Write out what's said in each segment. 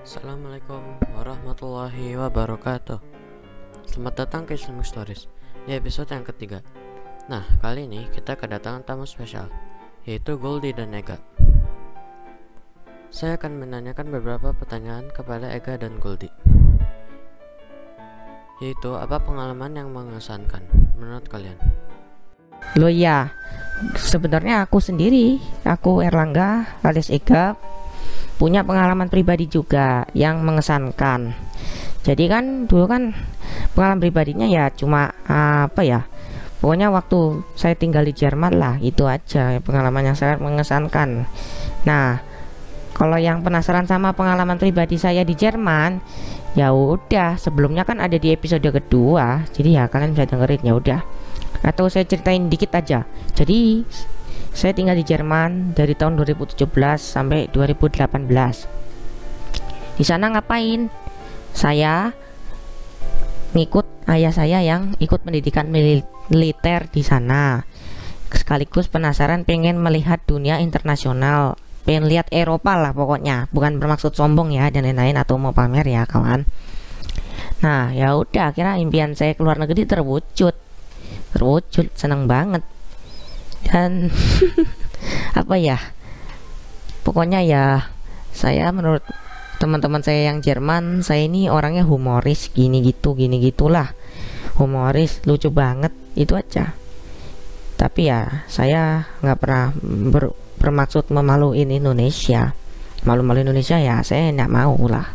Assalamualaikum warahmatullahi wabarakatuh. Selamat datang ke Islamic Stories Di episode yang ketiga. Nah, kali ini kita kedatangan tamu spesial Yaitu Goldie dan Ega. Saya akan menanyakan beberapa pertanyaan kepada Ega dan Goldie. Yaitu, apa pengalaman yang mengesankan menurut kalian? Lo ya, sebenarnya aku sendiri, aku Erlangga alias Ega punya pengalaman pribadi juga yang mengesankan. Jadi kan dulu kan pengalaman pribadinya ya cuma apa ya? Pokoknya waktu saya tinggal di Jerman lah, itu aja pengalaman yang sangat mengesankan. Nah, kalau yang penasaran sama pengalaman pribadi saya di Jerman, ya udah sebelumnya kan ada di episode kedua, jadi ya kalian bisa dengerin ya udah. Atau saya ceritain dikit aja. Jadi saya tinggal di Jerman dari tahun 2017 sampai 2018. Di sana ngapain? Saya ngikut ayah saya yang ikut pendidikan militer di sana. Sekaligus penasaran pengen melihat dunia internasional, pengen lihat Eropa lah pokoknya. Bukan bermaksud sombong ya dan lain-lain atau mau pamer ya kawan. Nah ya udah, kira impian saya keluar negeri terwujud, terwujud, seneng banget dan apa ya? Pokoknya ya saya menurut teman-teman saya yang Jerman saya ini orangnya humoris gini gitu gini gitulah. Humoris lucu banget itu aja. Tapi ya saya nggak pernah ber, bermaksud memaluin Indonesia. Malu-malu Indonesia ya saya nggak mau lah.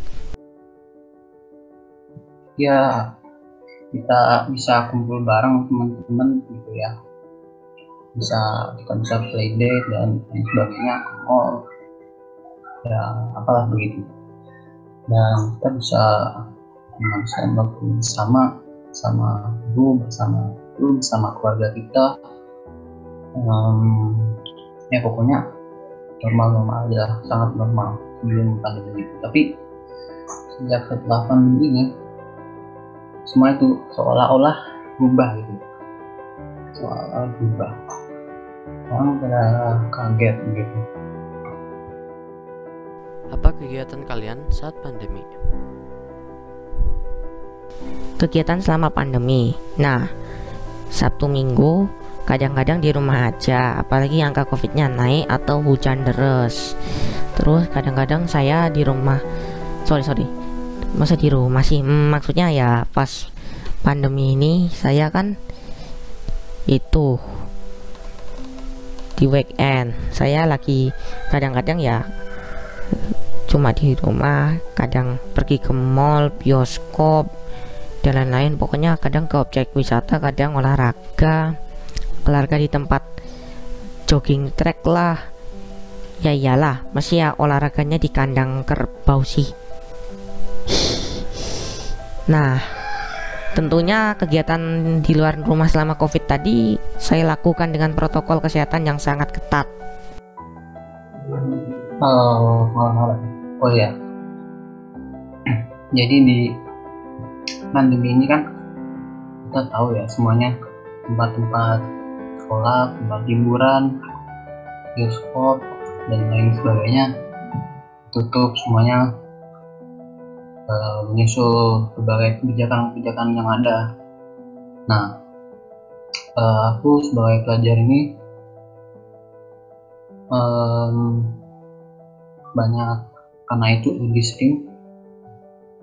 Ya kita bisa kumpul bareng teman-teman gitu ya bisa kita bisa play date dan sebagainya. Mall ya apalah begitu. Dan kita bisa menghabiskan waktu bersama sama ibu bersama ibu bersama keluarga kita. Um, ya pokoknya normal-normal aja sangat normal sebelum pandemi tapi sejak setelah pandemi ini semua itu seolah-olah berubah gitu. Seolah-olah berubah orang pada kaget gitu Apa kegiatan kalian saat pandemi? kegiatan selama pandemi. Nah, Sabtu Minggu kadang-kadang di rumah aja, apalagi angka Covid-nya naik atau hujan deras. Terus kadang-kadang saya di rumah, sorry sorry, masa di rumah sih? Hmm, maksudnya ya pas pandemi ini saya kan itu di weekend. Saya lagi kadang-kadang ya cuma di rumah kadang pergi ke mall bioskop dan lain-lain. Pokoknya kadang ke objek wisata kadang olahraga olahraga di tempat jogging track lah. Ya iyalah masih ya olahraganya di kandang kerbau sih. Nah tentunya kegiatan di luar rumah selama covid tadi saya lakukan dengan protokol kesehatan yang sangat ketat. Oh malah oh ya. Jadi di pandemi ini kan kita tahu ya semuanya tempat-tempat sekolah tempat hiburan bioskop dan lain sebagainya tutup semuanya uh, menyusul berbagai kebijakan-kebijakan yang ada. Nah uh, aku sebagai pelajar ini um, banyak karena itu lebih sering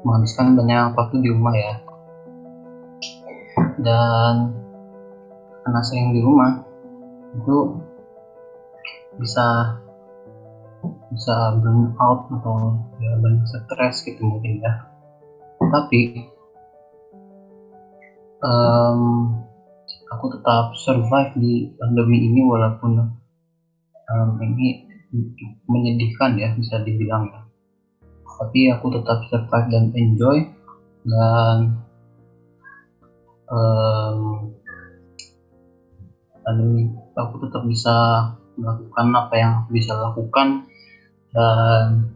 menghabiskan banyak waktu di rumah ya. Dan karena sering di rumah itu bisa bisa burn out atau ya banyak stres gitu mungkin ya. Tapi um, aku tetap survive di pandemi ini walaupun um, ini menyedihkan ya bisa dibilang ya. Tapi aku tetap survive dan enjoy dan um, dan aku tetap bisa melakukan apa yang bisa lakukan dan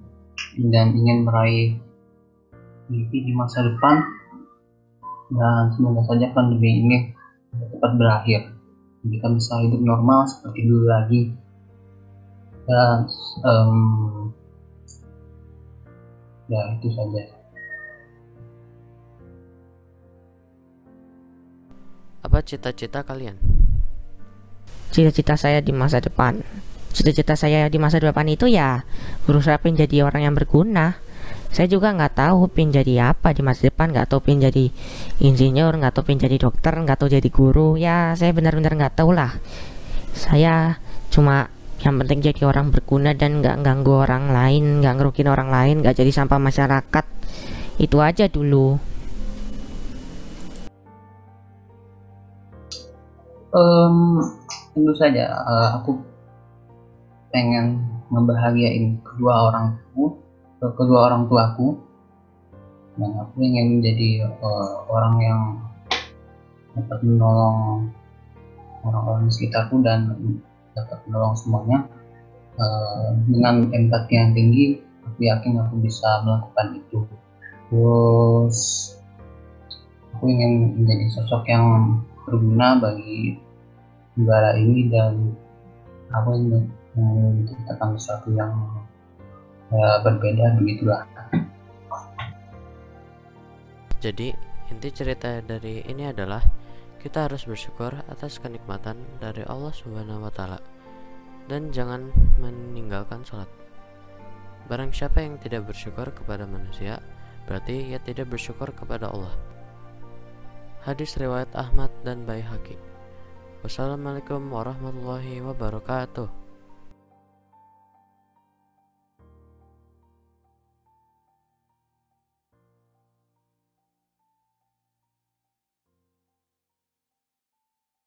dan ingin meraih mimpi di masa depan. Dan semoga saja pandemi ini cepat berakhir. Kita bisa hidup normal seperti dulu lagi. Dan um, ya itu saja. Apa cita-cita kalian? Cita-cita saya di masa depan cita-cita saya di masa depan itu ya berusaha menjadi orang yang berguna. Saya juga nggak tahu pin jadi apa di masa depan nggak tahu pin jadi insinyur nggak tahu pin jadi dokter nggak tahu jadi guru. Ya saya benar-benar nggak tahu lah. Saya cuma yang penting jadi orang berguna dan nggak ganggu orang lain nggak ngerugiin orang lain nggak jadi sampah masyarakat. Itu aja dulu. Um, tentu saja uh, aku pengen ngebahagiain kedua orang tua kedua orang tuaku. Dan aku ingin menjadi uh, orang yang dapat menolong orang-orang di sekitarku dan dapat menolong semuanya. Uh, dengan empati yang tinggi aku yakin aku bisa melakukan itu. Terus aku ingin menjadi sosok yang berguna bagi negara ini dan aku ingin menciptakan sesuatu yang ya, berbeda begitulah jadi inti cerita dari ini adalah kita harus bersyukur atas kenikmatan dari Allah Subhanahu wa taala dan jangan meninggalkan sholat. Barang siapa yang tidak bersyukur kepada manusia, berarti ia tidak bersyukur kepada Allah. Hadis riwayat Ahmad dan Baihaqi. Wassalamualaikum warahmatullahi wabarakatuh.